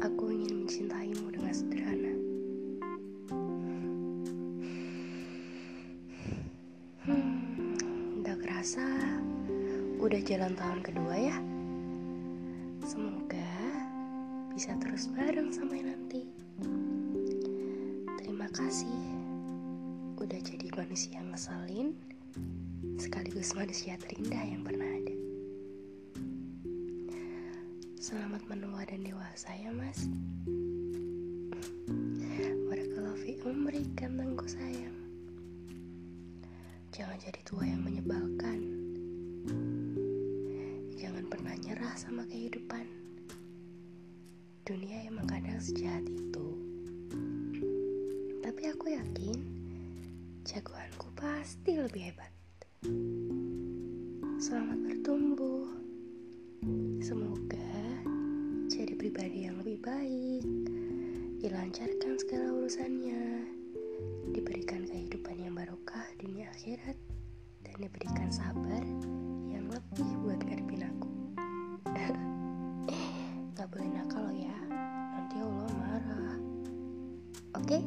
Aku ingin mencintaimu dengan sederhana. Hmm, udah kerasa udah jalan tahun kedua ya. Semoga bisa terus bareng sampai nanti. Terima kasih udah jadi manusia ngeselin sekaligus manusia terindah yang pernah Selamat menua dan dewasa ya mas. Barakallahu fi umrikan tangguh sayang. Jangan jadi tua yang menyebalkan. Jangan pernah nyerah sama kehidupan. Dunia emang kadang sejahat itu. Tapi aku yakin Jagoanku pasti lebih hebat. Selamat bertumbuh. Semoga pribadi yang lebih baik, dilancarkan segala urusannya, diberikan kehidupan yang barokah dunia akhirat, dan diberikan sabar yang lebih buat ngadepin aku. Gak boleh nakal ya, nanti Allah marah. Oke?